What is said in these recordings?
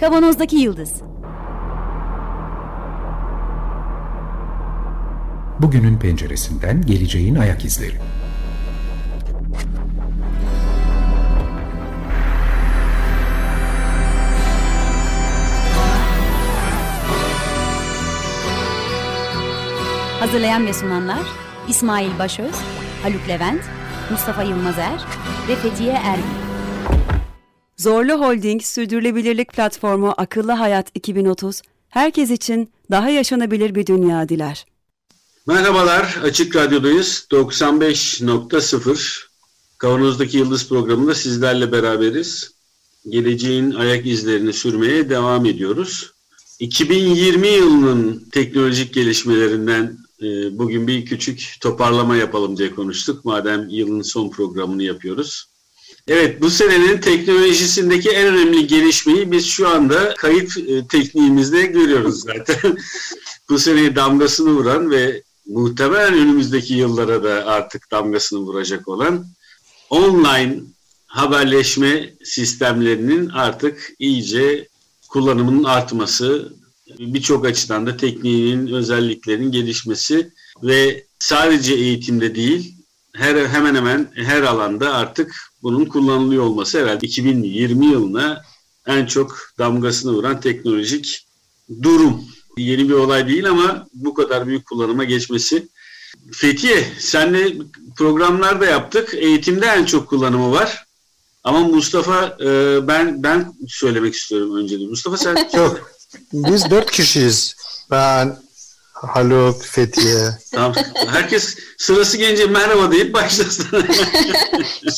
Kavanozdaki Yıldız Bugünün penceresinden geleceğin ayak izleri. Hazırlayan ve sunanlar İsmail Başöz, Haluk Levent, Mustafa Yılmazer ve Fethiye Ergin. Zorlu Holding Sürdürülebilirlik Platformu Akıllı Hayat 2030, herkes için daha yaşanabilir bir dünya diler. Merhabalar, Açık Radyo'dayız. 95.0 Kavanoz'daki Yıldız programında sizlerle beraberiz. Geleceğin ayak izlerini sürmeye devam ediyoruz. 2020 yılının teknolojik gelişmelerinden e, bugün bir küçük toparlama yapalım diye konuştuk. Madem yılın son programını yapıyoruz. Evet bu senenin teknolojisindeki en önemli gelişmeyi biz şu anda kayıt e, tekniğimizde görüyoruz zaten. bu seneye damgasını vuran ve muhtemelen önümüzdeki yıllara da artık damgasını vuracak olan online haberleşme sistemlerinin artık iyice kullanımının artması, birçok açıdan da tekniğinin özelliklerinin gelişmesi ve sadece eğitimde değil, her hemen hemen her alanda artık bunun kullanılıyor olması herhalde 2020 yılına en çok damgasını vuran teknolojik durum. Yeni bir olay değil ama bu kadar büyük kullanıma geçmesi. Fethiye, senle programlarda yaptık. Eğitimde en çok kullanımı var. Ama Mustafa e, ben ben söylemek istiyorum önce. Mustafa sen Yok. Biz dört kişiyiz. Ben, Haluk, Fethiye. Tamam. Herkes sırası gelince merhaba deyip başlasın.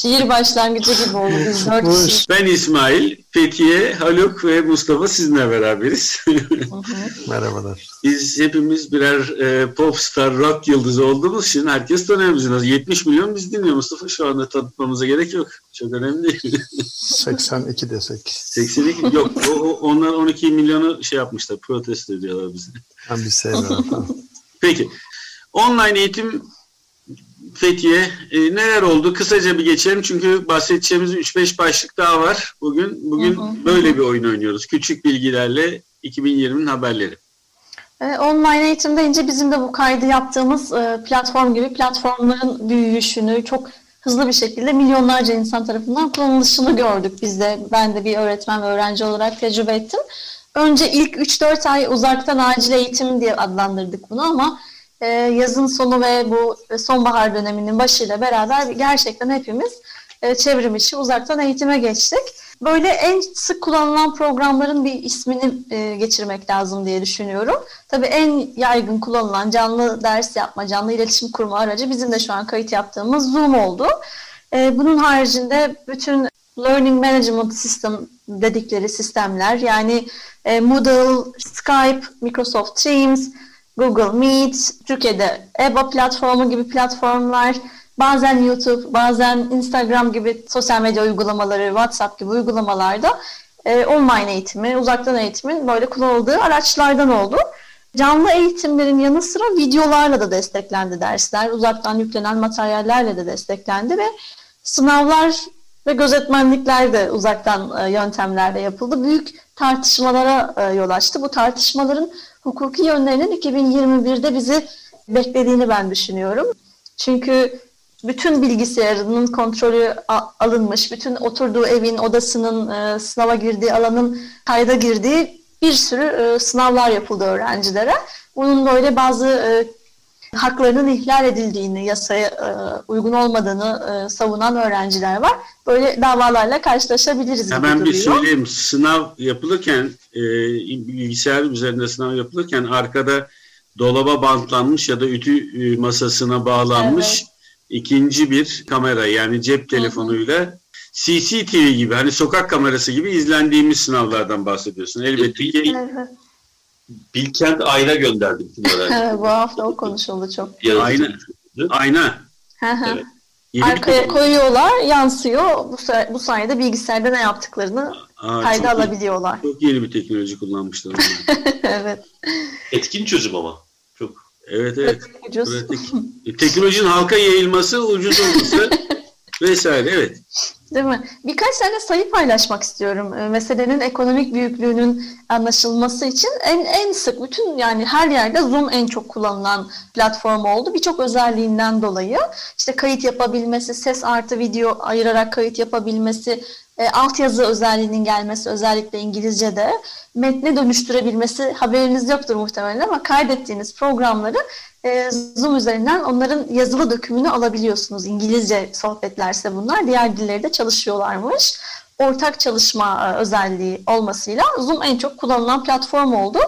Şiir başlangıcı gibi oldu. Biz dört kişi. ben İsmail, Fethiye, Haluk ve Mustafa sizinle beraberiz. Merhabalar. Biz hepimiz birer e, popstar, rock yıldızı olduğumuz için herkes tanıyor bizi. 70 milyon biz dinliyor Mustafa. Şu anda tanıtmamıza gerek yok. Çok önemli değil. 82 desek. 82 yok. O, o- onlar 12 milyonu şey yapmışlar. Protesto ediyorlar bizi. Ben bir sevmiyorum. Peki. Online eğitim Fethiye e, neler oldu? Kısaca bir geçelim çünkü bahsedeceğimiz 3-5 başlık daha var. Bugün bugün Hı hı. böyle bir oyun oynuyoruz. Küçük bilgilerle 2020'nin haberleri. Ee, online eğitim deyince bizim de bu kaydı yaptığımız e, platform gibi platformların büyüyüşünü çok hızlı bir şekilde milyonlarca insan tarafından kullanılışını gördük biz de. Ben de bir öğretmen ve öğrenci olarak tecrübe ettim. Önce ilk 3-4 ay uzaktan acil eğitim diye adlandırdık bunu ama e, yazın sonu ve bu sonbahar döneminin başıyla beraber gerçekten hepimiz e, çevrim içi uzaktan eğitime geçtik. Böyle en sık kullanılan programların bir ismini e, geçirmek lazım diye düşünüyorum. Tabii en yaygın kullanılan canlı ders yapma, canlı iletişim kurma aracı bizim de şu an kayıt yaptığımız Zoom oldu. E, bunun haricinde bütün Learning Management System dedikleri sistemler yani e, Moodle, Skype, Microsoft Teams, Google Meet, Türkiye'de EBA platformu gibi platformlar, bazen YouTube, bazen Instagram gibi sosyal medya uygulamaları, WhatsApp gibi uygulamalarda e, online eğitimi, uzaktan eğitimin böyle kullanıldığı araçlardan oldu. Canlı eğitimlerin yanı sıra videolarla da desteklendi dersler, uzaktan yüklenen materyallerle de desteklendi ve sınavlar ve gözetmenlikler de uzaktan e, yöntemlerle yapıldı. Büyük tartışmalara e, yol açtı. Bu tartışmaların hukuki yönlerinin 2021'de bizi beklediğini ben düşünüyorum. Çünkü bütün bilgisayarının kontrolü alınmış, bütün oturduğu evin, odasının, e, sınava girdiği alanın kayda girdiği bir sürü e, sınavlar yapıldı öğrencilere. Bunun böyle bazı e, haklarının ihlal edildiğini, yasaya e, uygun olmadığını e, savunan öğrenciler var. Böyle davalarla karşılaşabiliriz Hemen bir duruyor. söyleyeyim. Sınav yapılırken e, bilgisayar üzerinde sınav yapılırken arkada dolaba bantlanmış ya da ütü masasına bağlanmış ikinci bir kamera yani cep telefonuyla CCTV gibi hani sokak kamerası gibi izlendiğimiz sınavlardan bahsediyorsun. Elbette ki Evet. Bilkent ayna gönderdi bütün öğrenciler. Bu hafta o konuşuldu çok. Ayna, ayna. Evet. Yeni bir Arkaya koyuyorlar, yansıyor. Bu, bu sayede bilgisayarda ne yaptıklarını Aa, kayda çok, alabiliyorlar. çok yeni bir teknoloji kullanmışlar. evet. Etkin çözüm ama. Çok evet evet. Ucuz. Pratik. E, Teknolojinin halka yayılması, ucuz olması vesaire evet. Değil mi? Birkaç tane sayı paylaşmak istiyorum. Ee, meselenin ekonomik büyüklüğünün anlaşılması için en en sık bütün yani her yerde Zoom en çok kullanılan platform oldu. Birçok özelliğinden dolayı işte kayıt yapabilmesi, ses artı video ayırarak kayıt yapabilmesi, e, altyazı özelliğinin gelmesi özellikle İngilizce'de metne dönüştürebilmesi haberiniz yoktur muhtemelen ama kaydettiğiniz programları e, Zoom üzerinden onların yazılı dökümünü alabiliyorsunuz. İngilizce sohbetlerse bunlar. Diğer dilleri de çalışıyorlarmış. Ortak çalışma e, özelliği olmasıyla Zoom en çok kullanılan platform oldu.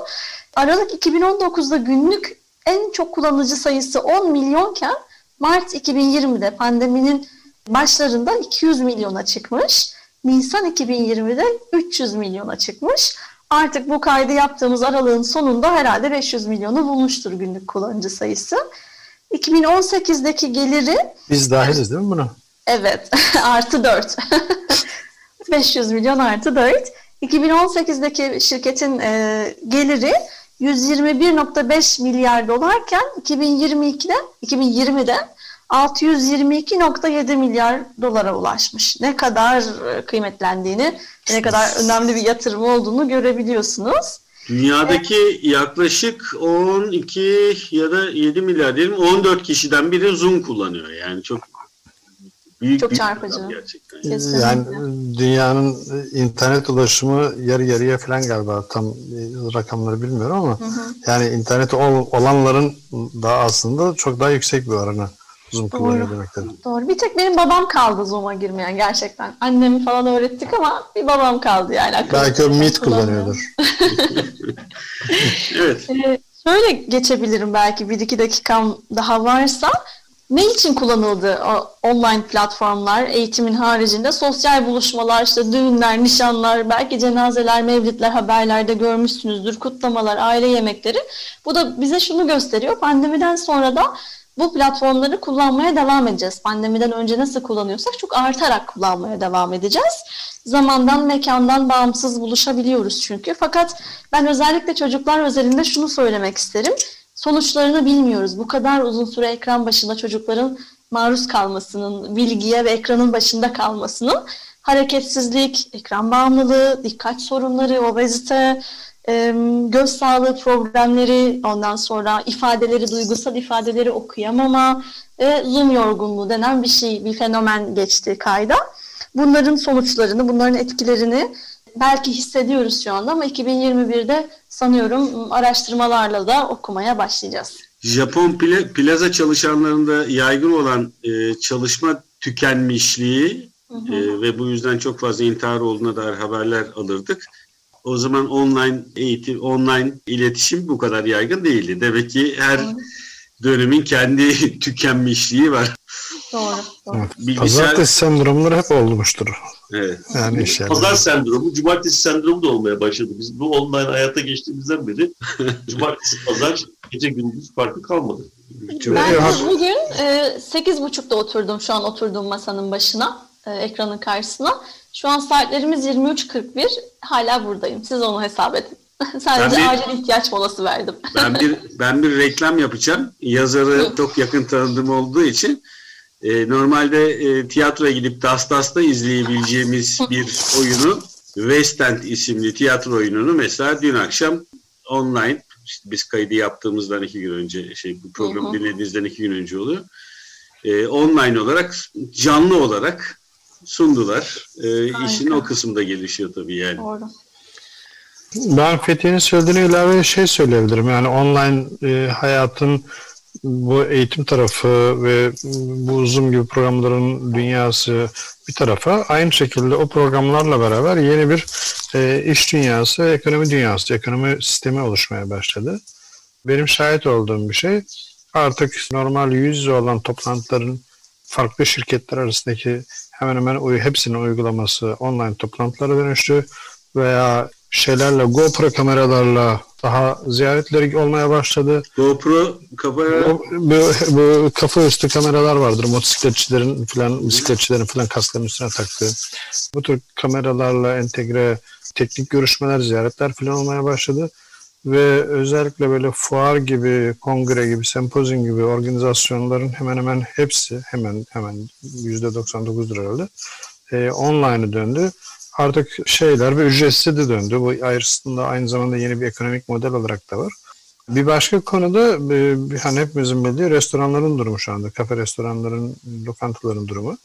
Aralık 2019'da günlük en çok kullanıcı sayısı 10 milyonken Mart 2020'de pandeminin başlarında 200 milyona çıkmış. Nisan 2020'de 300 milyona çıkmış. Artık bu kaydı yaptığımız aralığın sonunda herhalde 500 milyonu bulmuştur günlük kullanıcı sayısı. 2018'deki geliri... Biz dahiliz değil mi buna? Evet, artı 4. 500 milyon artı 4. 2018'deki şirketin e, geliri 121.5 milyar dolarken 2022'de 2020'de 622.7 milyar dolara ulaşmış. Ne kadar e, kıymetlendiğini, ne kadar önemli bir yatırım olduğunu görebiliyorsunuz. Dünyadaki evet. yaklaşık 12 ya da 7 milyar diyelim 14 kişiden biri Zoom kullanıyor. Yani çok büyük çok büyük çarpıcı. Gerçekten. Kesinlikle. Yani dünyanın internet ulaşımı yarı yarıya falan galiba tam rakamları bilmiyorum ama hı hı. yani interneti olanların daha aslında çok daha yüksek bir oranı. Zoom Doğru. kullanıyor demektir. Doğru. Bir tek benim babam kaldı Zoom'a girmeyen gerçekten. Annemi falan öğrettik ama bir babam kaldı yani. Belki o Meet kullanıyordur. evet. Ee, şöyle geçebilirim belki bir iki dakikam daha varsa. Ne için kullanıldı o online platformlar eğitimin haricinde? Sosyal buluşmalar, işte düğünler, nişanlar, belki cenazeler, mevlitler haberlerde görmüşsünüzdür, kutlamalar, aile yemekleri. Bu da bize şunu gösteriyor. Pandemiden sonra da bu platformları kullanmaya devam edeceğiz. Pandemiden önce nasıl kullanıyorsak çok artarak kullanmaya devam edeceğiz. Zamandan, mekandan bağımsız buluşabiliyoruz çünkü. Fakat ben özellikle çocuklar özelinde şunu söylemek isterim. Sonuçlarını bilmiyoruz. Bu kadar uzun süre ekran başında çocukların maruz kalmasının, bilgiye ve ekranın başında kalmasının hareketsizlik, ekran bağımlılığı, dikkat sorunları, obezite, göz sağlığı problemleri, ondan sonra ifadeleri, duygusal ifadeleri okuyamama ve zoom yorgunluğu denen bir şey, bir fenomen geçti kayda. Bunların sonuçlarını, bunların etkilerini belki hissediyoruz şu anda ama 2021'de sanıyorum araştırmalarla da okumaya başlayacağız. Japon pla plaza çalışanlarında yaygın olan e, çalışma tükenmişliği hı hı. E, ve bu yüzden çok fazla intihar olduğuna dair haberler alırdık. O zaman online eğitim, online iletişim bu kadar yaygın değildi. Demek ki her dönemin kendi tükenmişliği var. Doğru. doğru. Evet. Bilgisayar... Pazartesi sendromları hep olmuştur. Evet. Yani iş Pazar sendromu, cumartesi sendromu da olmaya başladı. Biz bu online hayata geçtiğimizden beri cumartesi, pazar, gece gündüz farkı kalmadı. Ben bugün e, 8.30'da oturdum şu an oturduğum masanın başına, e, ekranın karşısına. Şu an saatlerimiz 23.41. Hala buradayım. Siz onu hesap edin. Sadece bir, acil ihtiyaç molası verdim. ben bir ben bir reklam yapacağım. Yazarı çok yakın tanıdığım olduğu için e, normalde e, tiyatroya gidip Das Das'ta izleyebileceğimiz bir oyunu West End isimli tiyatro oyununu mesela dün akşam online işte biz kaydı yaptığımızdan iki gün önce şey bu programı dinlediğinizden iki gün önce oluyor. E, online olarak canlı olarak sundular. E, işin o kısımda gelişiyor tabii yani. Doğru. Ben Fethiye'nin söylediğine ilave şey söyleyebilirim. Yani online e, hayatın bu eğitim tarafı ve bu Zoom gibi programların dünyası bir tarafa aynı şekilde o programlarla beraber yeni bir e, iş dünyası, ekonomi dünyası, ekonomi sistemi oluşmaya başladı. Benim şahit olduğum bir şey artık normal yüz yüze olan toplantıların farklı şirketler arasındaki hemen hemen hepsinin uygulaması online toplantılara dönüştü veya şeylerle GoPro kameralarla daha ziyaretleri olmaya başladı. GoPro kamera bu, bu kafa üstü kameralar vardır motosikletçilerin falan bisikletçilerin falan kaskların üstüne taktığı. Bu tür kameralarla entegre teknik görüşmeler, ziyaretler falan olmaya başladı. Ve özellikle böyle fuar gibi, kongre gibi, sempozyum gibi organizasyonların hemen hemen hepsi, hemen hemen %99'dur herhalde, e, online'a döndü. Artık şeyler ve ücretsiz de döndü. Bu ayrısında aynı zamanda yeni bir ekonomik model olarak da var. Bir başka konuda e, hani hepimizin bildiği restoranların durumu şu anda. Kafe restoranların, lokantaların durumu.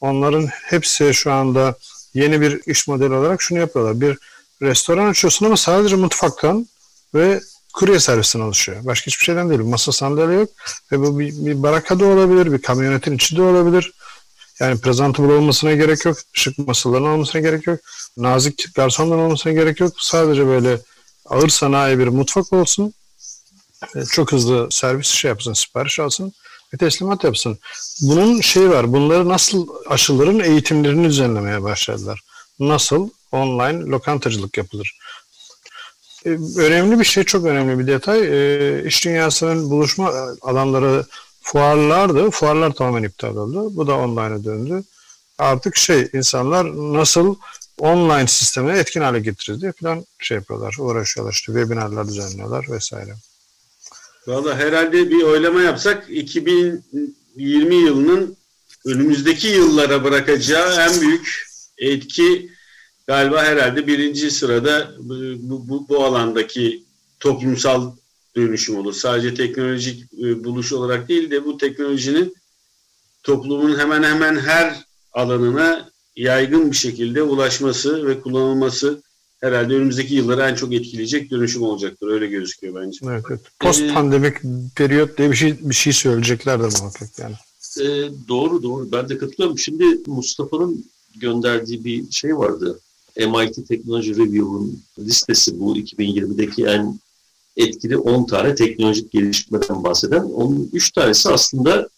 Onların hepsi şu anda yeni bir iş modeli olarak şunu yapıyorlar. Bir restoran açıyorsun ama sadece mutfaktan ve kurye servisinden oluşuyor. Başka hiçbir şeyden değil. Masa sandalye yok ve bu bir, bir baraka olabilir, bir kamyonetin içi de olabilir. Yani presentable olmasına gerek yok, şık masaların olmasına gerek yok, nazik garsonların olmasına gerek yok. Sadece böyle ağır sanayi bir mutfak olsun, e, çok hızlı servis şey yapsın, sipariş alsın ve teslimat yapsın. Bunun şeyi var, bunları nasıl aşıların eğitimlerini düzenlemeye başladılar. Nasıl online lokantacılık yapılır? E, önemli bir şey, çok önemli bir detay. E, iş dünyasının buluşma alanları fuarlardı. Fuarlar tamamen iptal oldu. Bu da online'a döndü. Artık şey, insanlar nasıl online sisteme etkin hale getiririz diye falan şey yapıyorlar, uğraşıyorlar. İşte webinarlar düzenliyorlar vesaire. Valla herhalde bir oylama yapsak 2020 yılının önümüzdeki yıllara bırakacağı en büyük etki galiba herhalde birinci sırada bu, bu, bu alandaki toplumsal dönüşüm olur. Sadece teknolojik e, buluş olarak değil de bu teknolojinin toplumun hemen hemen her alanına yaygın bir şekilde ulaşması ve kullanılması herhalde önümüzdeki yılları en çok etkileyecek dönüşüm olacaktır. Öyle gözüküyor bence. Evet, evet. Post ee, pandemik periyot diye bir şey bir şey söyleyeceklerdir muhakkak yani. E, doğru doğru. Ben de katılıyorum. Şimdi Mustafa'nın gönderdiği bir şey vardı. MIT Technology Review'un listesi bu 2020'deki en etkili 10 tane teknolojik gelişmeden bahseden. Onun 3 tanesi aslında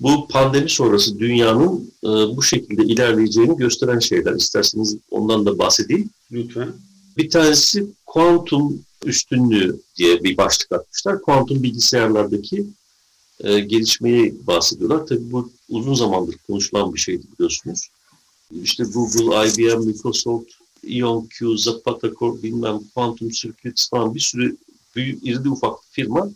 bu pandemi sonrası dünyanın e, bu şekilde ilerleyeceğini gösteren şeyler. İsterseniz ondan da bahsedeyim. Lütfen. Bir tanesi kuantum üstünlüğü diye bir başlık atmışlar. Kuantum bilgisayarlardaki e, gelişmeyi bahsediyorlar. Tabii bu uzun zamandır konuşulan bir şeydi biliyorsunuz. İşte Google, IBM, Microsoft, IonQ, Zapata Core, bilmem Quantum Circuits falan bir sürü büyük, irili ufak firma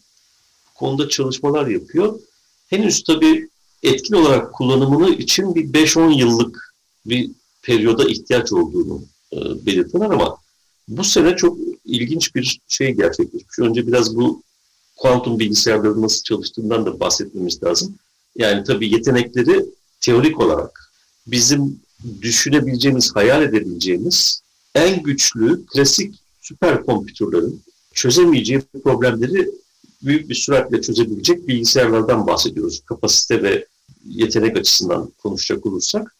konuda çalışmalar yapıyor. Henüz tabii etkin olarak kullanımını için bir 5-10 yıllık bir periyoda ihtiyaç olduğunu e, belirtiyorlar ama bu sene çok ilginç bir şey gerçekleşmiş. Önce biraz bu kuantum bilgisayarların nasıl çalıştığından da bahsetmemiz lazım. Yani tabii yetenekleri teorik olarak bizim düşünebileceğimiz, hayal edebileceğimiz en güçlü klasik süper kompütürlerin çözemeyeceği problemleri büyük bir süratle çözebilecek bilgisayarlardan bahsediyoruz. Kapasite ve yetenek açısından konuşacak olursak.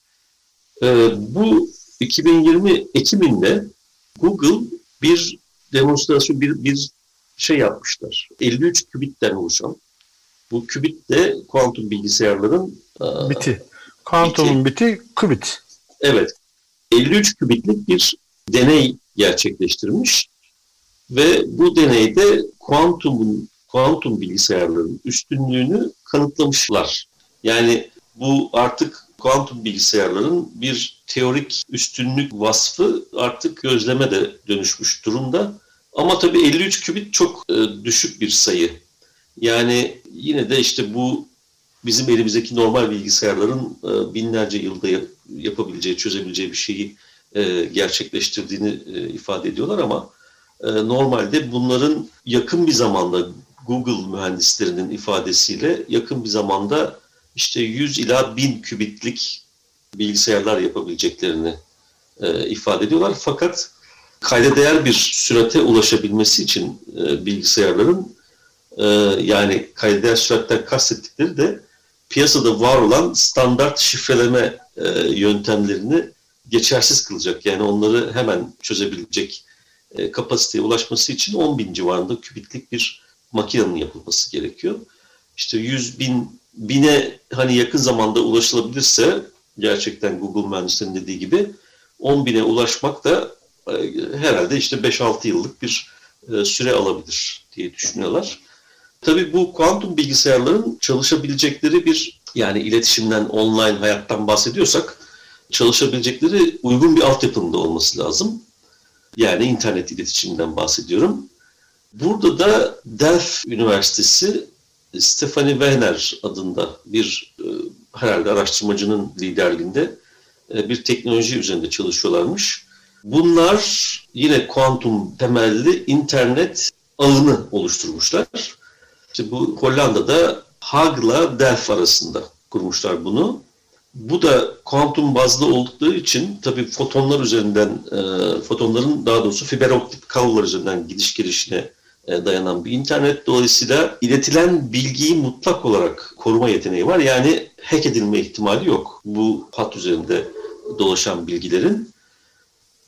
Ee, bu 2020 Ekim'inde Google bir demonstrasyon, bir, bir şey yapmışlar. 53 kübitten oluşan. Bu kübit de kuantum bilgisayarların e, biti. Kuantumun biti, biti kübit. Evet. 53 kübitlik bir deney gerçekleştirmiş ve bu deneyde kuantumun kuantum bilgisayarların üstünlüğünü kanıtlamışlar. Yani bu artık kuantum bilgisayarların bir teorik üstünlük vasfı artık gözleme de dönüşmüş durumda. Ama tabii 53 kübit çok e, düşük bir sayı. Yani yine de işte bu bizim elimizdeki normal bilgisayarların e, binlerce yılda yapabileceği, çözebileceği bir şeyi e, gerçekleştirdiğini e, ifade ediyorlar ama e, normalde bunların yakın bir zamanda Google mühendislerinin ifadesiyle yakın bir zamanda işte 100 ila 1000 kübitlik bilgisayarlar yapabileceklerini e, ifade ediyorlar. Fakat kayda değer bir sürate ulaşabilmesi için e, bilgisayarların e, yani kayda değer süratten kastettikleri de piyasada var olan standart şifreleme e, yöntemlerini geçersiz kılacak. Yani onları hemen çözebilecek e, kapasiteye ulaşması için 10 bin civarında kübitlik bir makinenin yapılması gerekiyor. İşte 100 bin, bine hani yakın zamanda ulaşılabilirse gerçekten Google mühendislerinin dediği gibi 10 bine ulaşmak da e, herhalde işte 5-6 yıllık bir süre alabilir diye düşünüyorlar. Tabii bu kuantum bilgisayarların çalışabilecekleri bir yani iletişimden, online hayattan bahsediyorsak çalışabilecekleri uygun bir altyapının da olması lazım. Yani internet iletişiminden bahsediyorum. Burada da Delft Üniversitesi Stephanie Wehner adında bir e, herhalde araştırmacının liderliğinde e, bir teknoloji üzerinde çalışıyorlarmış. Bunlar yine kuantum temelli internet ağını oluşturmuşlar. İşte bu Hollanda'da Haag'la Delft arasında kurmuşlar bunu. Bu da kuantum bazlı oldukları için tabii fotonlar üzerinden, e, fotonların daha doğrusu fiber optik kablolar üzerinden gidiş gelişine e, dayanan bir internet. Dolayısıyla iletilen bilgiyi mutlak olarak koruma yeteneği var. Yani hack edilme ihtimali yok. Bu hat üzerinde dolaşan bilgilerin.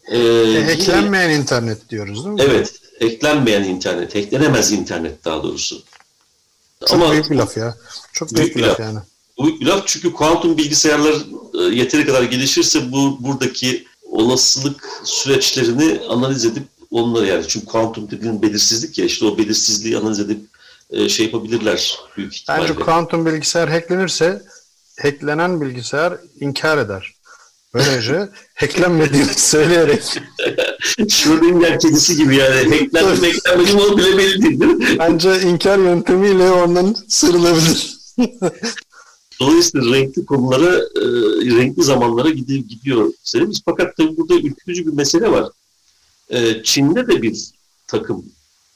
Ee, e, hacklenmeyen yine, internet diyoruz değil mi? Evet. Hacklenmeyen internet. Hacklenemez internet daha doğrusu. Çok Ama, büyük bir laf ya. Çok büyük, büyük bir laf, laf yani. Büyük bir laf çünkü kuantum bilgisayarlar e, yeteri kadar gelişirse bu buradaki olasılık süreçlerini analiz edip onları yani çünkü kuantum dediğin belirsizlik ya işte o belirsizliği analiz edip e, şey yapabilirler büyük ihtimalle. Bence kuantum bilgisayar hacklenirse hacklenen bilgisayar inkar eder. Böylece hacklenmediğini söyleyerek. Schrödinger kedisi gibi yani. Hacklendim hacklenmedim o bile belli değil değil mi? Bence inkar yöntemiyle ondan sıyrılabilir. Dolayısıyla renkli konulara, e, renkli zamanlara gidiyor, gidiyor serimiz. Fakat tabii burada ürkütücü bir mesele var. E, Çin'de de bir takım,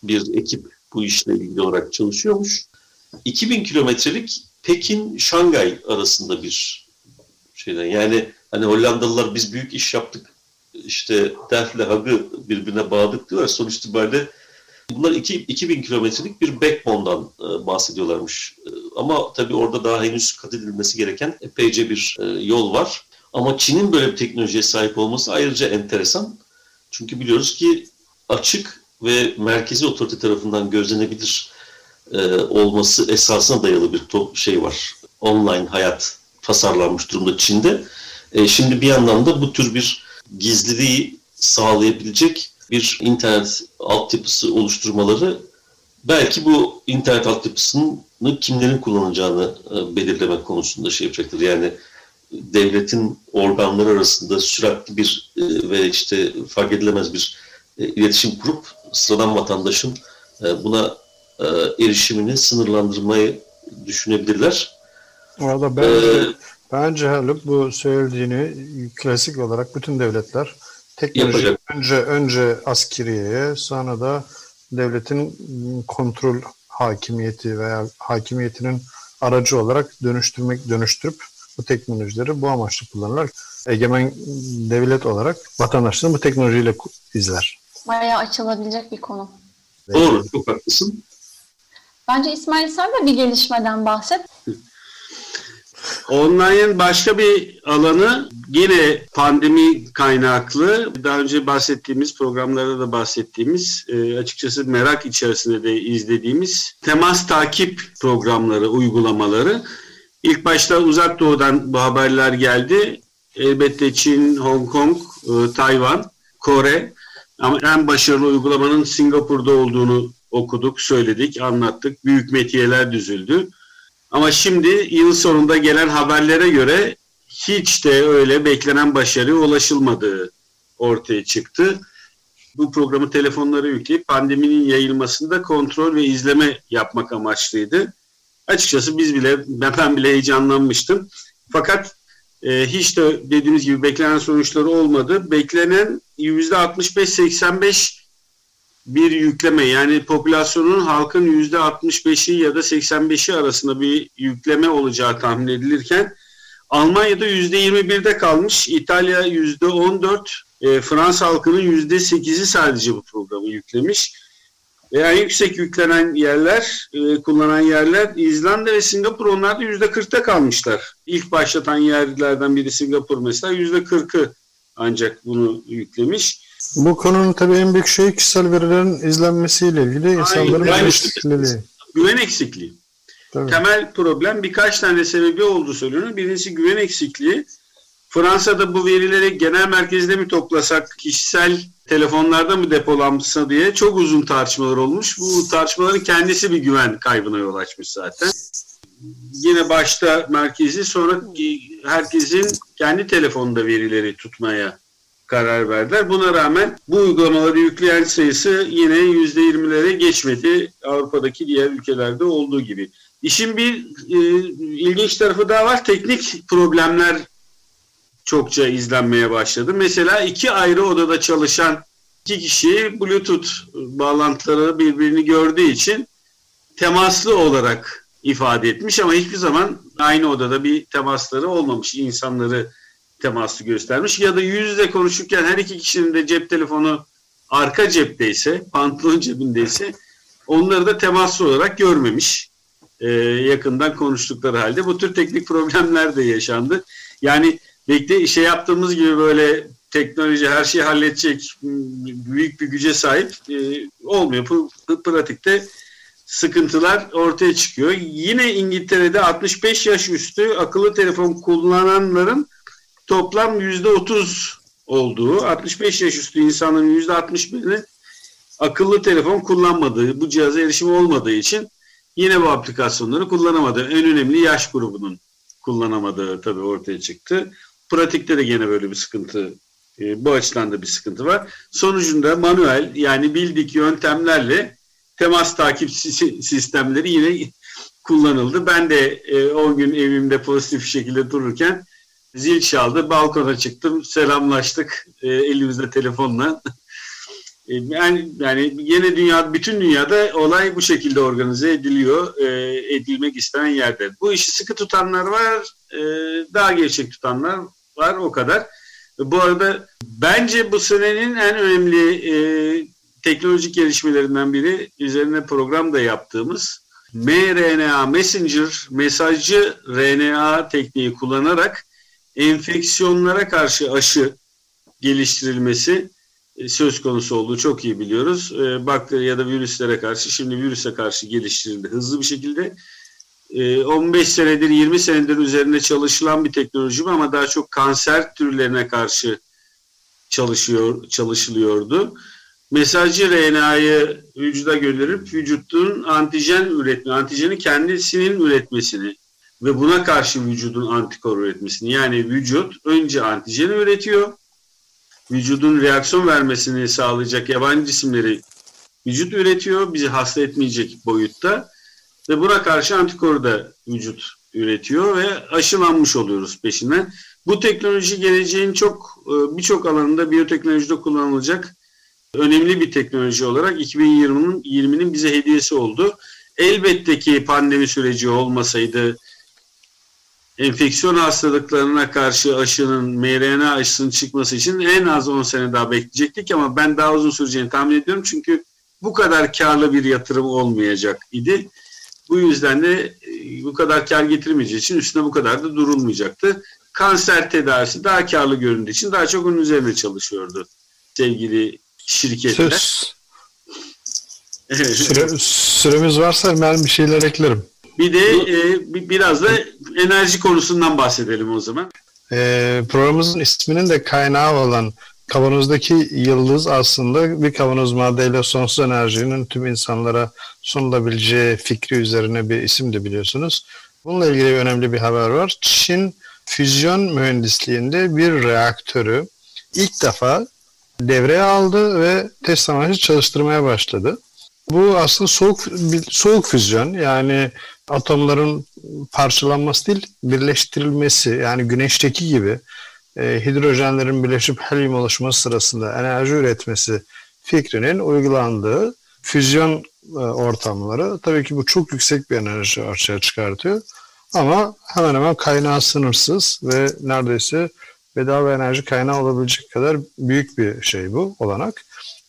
bir ekip bu işle ilgili olarak çalışıyormuş. 2000 kilometrelik Pekin-Şangay arasında bir şeyden yani hani Hollandalılar biz büyük iş yaptık işte Delft'le Hag'ı birbirine bağladık diyorlar. Sonuç itibariyle bunlar iki, 2000 kilometrelik bir backbone'dan e, bahsediyorlarmış. E, ama tabii orada daha henüz kat edilmesi gereken epeyce bir e, yol var. Ama Çin'in böyle bir teknolojiye sahip olması ayrıca enteresan. Çünkü biliyoruz ki açık ve merkezi otorite tarafından gözlenebilir e, olması esasına dayalı bir şey var. Online hayat tasarlanmış durumda Çin'de. E, şimdi bir yandan da bu tür bir gizliliği sağlayabilecek bir internet altyapısı oluşturmaları belki bu internet altyapısını kimlerin kullanacağını e, belirlemek konusunda şey yapacaktır. Yani devletin organları arasında süratli bir e, ve işte fark edilemez bir e, iletişim kurup sıradan vatandaşın buna erişimini sınırlandırmayı düşünebilirler. Orada bence, ee, bence Haluk bu söylediğini klasik olarak bütün devletler teknoloji önce önce askeriyeye sonra da devletin kontrol hakimiyeti veya hakimiyetinin aracı olarak dönüştürmek dönüştürüp bu teknolojileri bu amaçla kullanırlar. Egemen devlet olarak vatandaşların bu teknolojiyle izler. Bayağı açılabilecek bir konu. Doğru, çok haklısın. Bence İsmail sen de bir gelişmeden bahset. Online'ın başka bir alanı yine pandemi kaynaklı daha önce bahsettiğimiz programlarda da bahsettiğimiz e, açıkçası merak içerisinde de izlediğimiz temas takip programları, uygulamaları. İlk başta uzak doğudan bu haberler geldi. Elbette Çin, Hong Kong, e, Tayvan, Kore ama en başarılı uygulamanın Singapur'da olduğunu okuduk, söyledik, anlattık. Büyük metiyeler düzüldü. Ama şimdi yıl sonunda gelen haberlere göre hiç de öyle beklenen başarıya ulaşılmadığı ortaya çıktı. Bu programı telefonlara yükleyip pandeminin yayılmasında kontrol ve izleme yapmak amaçlıydı. Açıkçası biz bile, ben bile heyecanlanmıştım. Fakat e, hiç de dediğiniz gibi beklenen sonuçları olmadı. Beklenen %65-85 bir yükleme yani popülasyonun halkın yüzde 65'i ya da 85'i arasında bir yükleme olacağı tahmin edilirken Almanya'da yüzde 21'de kalmış, İtalya yüzde 14, e, Fransa halkının yüzde 8'i sadece bu programı yüklemiş. Ve en yüksek yüklenen yerler, e, kullanan yerler İzlanda ve Singapur onlar da yüzde 40'ta kalmışlar. İlk başlatan yerlerden biri Singapur mesela yüzde 40'ı ancak bunu yüklemiş. Bu konunun tabii en büyük şey kişisel verilerin izlenmesiyle ilgili insanların güven eksikliği. Güven eksikliği. Tabii. Temel problem birkaç tane sebebi oldu söyleniyor. Birincisi güven eksikliği. Fransa'da bu verileri genel merkezde mi toplasak, kişisel telefonlarda mı depolansa diye çok uzun tartışmalar olmuş. Bu tartışmaların kendisi bir güven kaybına yol açmış zaten. Yine başta merkezi sonra herkesin kendi telefonunda verileri tutmaya karar verdiler. Buna rağmen bu uygulamaları yükleyen sayısı yine %20'lere geçmedi. Avrupa'daki diğer ülkelerde olduğu gibi. İşin bir e, ilginç tarafı daha var. Teknik problemler çokça izlenmeye başladı. Mesela iki ayrı odada çalışan iki kişi Bluetooth bağlantıları birbirini gördüğü için temaslı olarak ifade etmiş ama hiçbir zaman aynı odada bir temasları olmamış. insanları temaslı göstermiş ya da yüz yüze konuşurken her iki kişinin de cep telefonu arka cepteyse, pantolon cebindeyse onları da temaslı olarak görmemiş. Ee, yakından konuştukları halde bu tür teknik problemler de yaşandı. Yani bekle şey yaptığımız gibi böyle teknoloji her şeyi halledecek büyük bir güce sahip e, olmuyor. Pratikte sıkıntılar ortaya çıkıyor. Yine İngiltere'de 65 yaş üstü akıllı telefon kullananların toplam yüzde 30 olduğu, 65 yaş üstü insanların yüzde 61'inin akıllı telefon kullanmadığı, bu cihaza erişim olmadığı için yine bu aplikasyonları kullanamadı. En önemli yaş grubunun kullanamadığı tabii ortaya çıktı. Pratikte de gene böyle bir sıkıntı, e, bu açıdan da bir sıkıntı var. Sonucunda manuel yani bildik yöntemlerle temas takip sistemleri yine kullanıldı. Ben de 10 e, gün evimde pozitif şekilde dururken Zil çaldı, balkona çıktım, selamlaştık e, elimizde telefonla. e, yani, yani yine dünya, bütün dünyada olay bu şekilde organize ediliyor, e, edilmek istenen yerde. Bu işi sıkı tutanlar var, e, daha gevşek tutanlar var, o kadar. Bu arada bence bu senenin en önemli e, teknolojik gelişmelerinden biri üzerine program da yaptığımız mRNA Messenger mesajcı RNA tekniği kullanarak enfeksiyonlara karşı aşı geliştirilmesi e, söz konusu olduğu çok iyi biliyoruz. E, bakteri ya da virüslere karşı, şimdi virüse karşı geliştirildi hızlı bir şekilde. 15 e, senedir, 20 senedir üzerinde çalışılan bir teknoloji ama daha çok kanser türlerine karşı çalışıyor, çalışılıyordu. Mesajcı RNA'yı vücuda gönderip vücutun antijen üretme, antijeni kendisinin üretmesini ve buna karşı vücudun antikor üretmesini yani vücut önce antijeni üretiyor. Vücudun reaksiyon vermesini sağlayacak yabancı cisimleri vücut üretiyor. Bizi hasta etmeyecek boyutta. Ve buna karşı antikoru da vücut üretiyor ve aşılanmış oluyoruz peşinden. Bu teknoloji geleceğin çok e, birçok alanında biyoteknolojide kullanılacak önemli bir teknoloji olarak 2020'nin 20'nin bize hediyesi oldu. Elbette ki pandemi süreci olmasaydı enfeksiyon hastalıklarına karşı aşının mRNA aşısının çıkması için en az 10 sene daha bekleyecektik ama ben daha uzun süreceğini tahmin ediyorum çünkü bu kadar karlı bir yatırım olmayacak idi. Bu yüzden de e, bu kadar kar getirmeyeceği için üstüne bu kadar da durulmayacaktı. Kanser tedavisi daha karlı göründüğü için daha çok onun üzerine çalışıyordu sevgili şirketler. Söz. Süre, süremiz varsa ben bir şeyler eklerim. Bir de e, biraz da enerji konusundan bahsedelim o zaman. E, programımızın isminin de kaynağı olan kavanozdaki yıldız aslında bir kavanoz maddeyle sonsuz enerjinin tüm insanlara sunulabileceği fikri üzerine bir isim de biliyorsunuz. Bununla ilgili önemli bir haber var. Çin füzyon mühendisliğinde bir reaktörü ilk defa devreye aldı ve test amaçlı çalıştırmaya başladı. Bu aslında soğuk soğuk füzyon yani atomların parçalanması değil, birleştirilmesi yani güneşteki gibi e, hidrojenlerin birleşip helyum oluşması sırasında enerji üretmesi fikrinin uygulandığı füzyon e, ortamları tabii ki bu çok yüksek bir enerji ortaya çıkartıyor. Ama hemen hemen kaynağı sınırsız ve neredeyse bedava enerji kaynağı olabilecek kadar büyük bir şey bu olanak.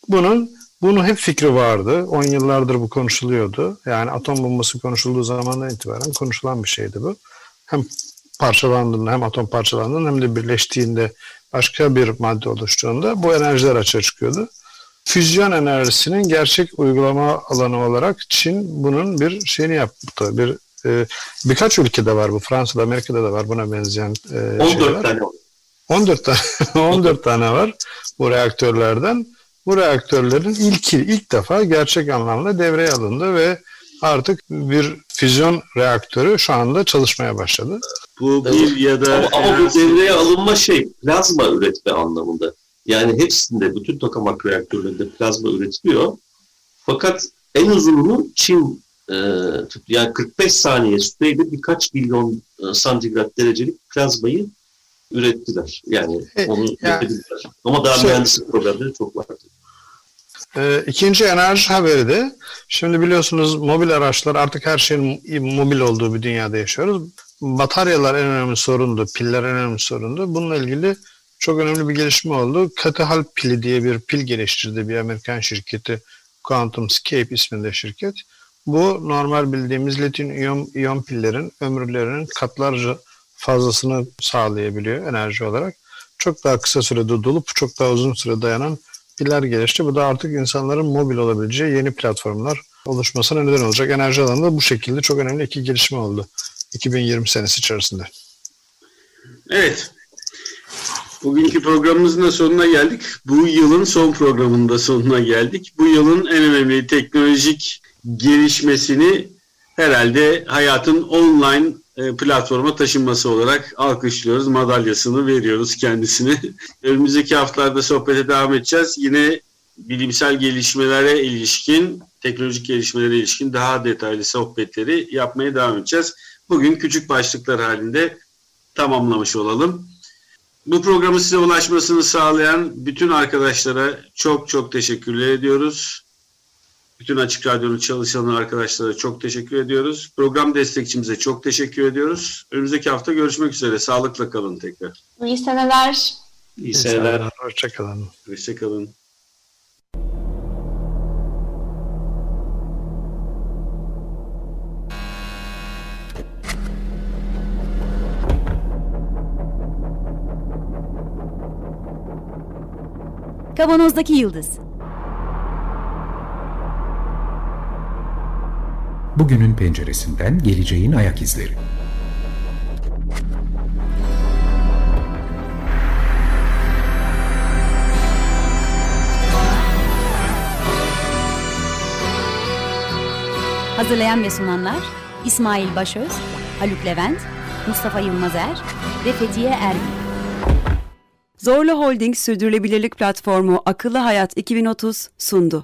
Bunun bunun hep fikri vardı. 10 yıllardır bu konuşuluyordu. Yani atom bombası konuşulduğu zamandan itibaren konuşulan bir şeydi bu. Hem parçalandığında hem atom parçalandığında hem de birleştiğinde başka bir madde oluştuğunda bu enerjiler açığa çıkıyordu. Füzyon enerjisinin gerçek uygulama alanı olarak Çin bunun bir şeyini yaptı. Bir e, birkaç ülkede var bu. Fransa'da, Amerika'da da var buna benzeyen e, 14 şeyler. Tane. 14 tane 14 tane var bu reaktörlerden bu reaktörlerin ilki ilk defa gerçek anlamda devreye alındı ve artık bir füzyon reaktörü şu anda çalışmaya başladı. Bu bir ya da ama, ama bu devreye alınma şey plazma üretme anlamında. Yani hepsinde, bütün tokamak reaktörlerinde plazma üretiliyor. Fakat en uzununu Çin e, yani 45 saniye süreyle birkaç milyon e, santigrat derecelik plazmayı ürettiler. Yani e, onu yani, üretebildiler. Ama daha şey, mühendislik problemleri çok vardı. E, ikinci enerji haberi de şimdi biliyorsunuz mobil araçlar artık her şeyin mobil olduğu bir dünyada yaşıyoruz. Bataryalar en önemli sorundu, piller en önemli sorundu. Bununla ilgili çok önemli bir gelişme oldu. Katı hal pili diye bir pil geliştirdi bir Amerikan şirketi QuantumScape isminde şirket. Bu normal bildiğimiz lityum iyon, iyon pillerin ömürlerinin katlarca fazlasını sağlayabiliyor enerji olarak. Çok daha kısa sürede dolup çok daha uzun süre dayanan piller gelişti. Bu da artık insanların mobil olabileceği yeni platformlar oluşmasına neden olacak. Enerji alanında bu şekilde çok önemli iki gelişme oldu 2020 senesi içerisinde. Evet. Bugünkü programımızın da sonuna geldik. Bu yılın son programında sonuna geldik. Bu yılın en önemli teknolojik gelişmesini herhalde hayatın online platforma taşınması olarak alkışlıyoruz. Madalyasını veriyoruz kendisine. Önümüzdeki haftalarda sohbete devam edeceğiz. Yine bilimsel gelişmelere ilişkin, teknolojik gelişmelere ilişkin daha detaylı sohbetleri yapmaya devam edeceğiz. Bugün küçük başlıklar halinde tamamlamış olalım. Bu programı size ulaşmasını sağlayan bütün arkadaşlara çok çok teşekkürler ediyoruz. Bütün Açık Radyo'nun çalışan arkadaşlara çok teşekkür ediyoruz. Program destekçimize çok teşekkür ediyoruz. Önümüzdeki hafta görüşmek üzere. Sağlıkla kalın tekrar. İyi seneler. İyi seneler. Hoşçakalın. Hoşçakalın. Kavanozdaki Yıldız Bugünün penceresinden geleceğin ayak izleri. Hazırlayan ve sunanlar İsmail Başöz, Haluk Levent, Mustafa Yılmazer ve Fethiye Erbil. Zorlu Holding Sürdürülebilirlik Platformu Akıllı Hayat 2030 sundu.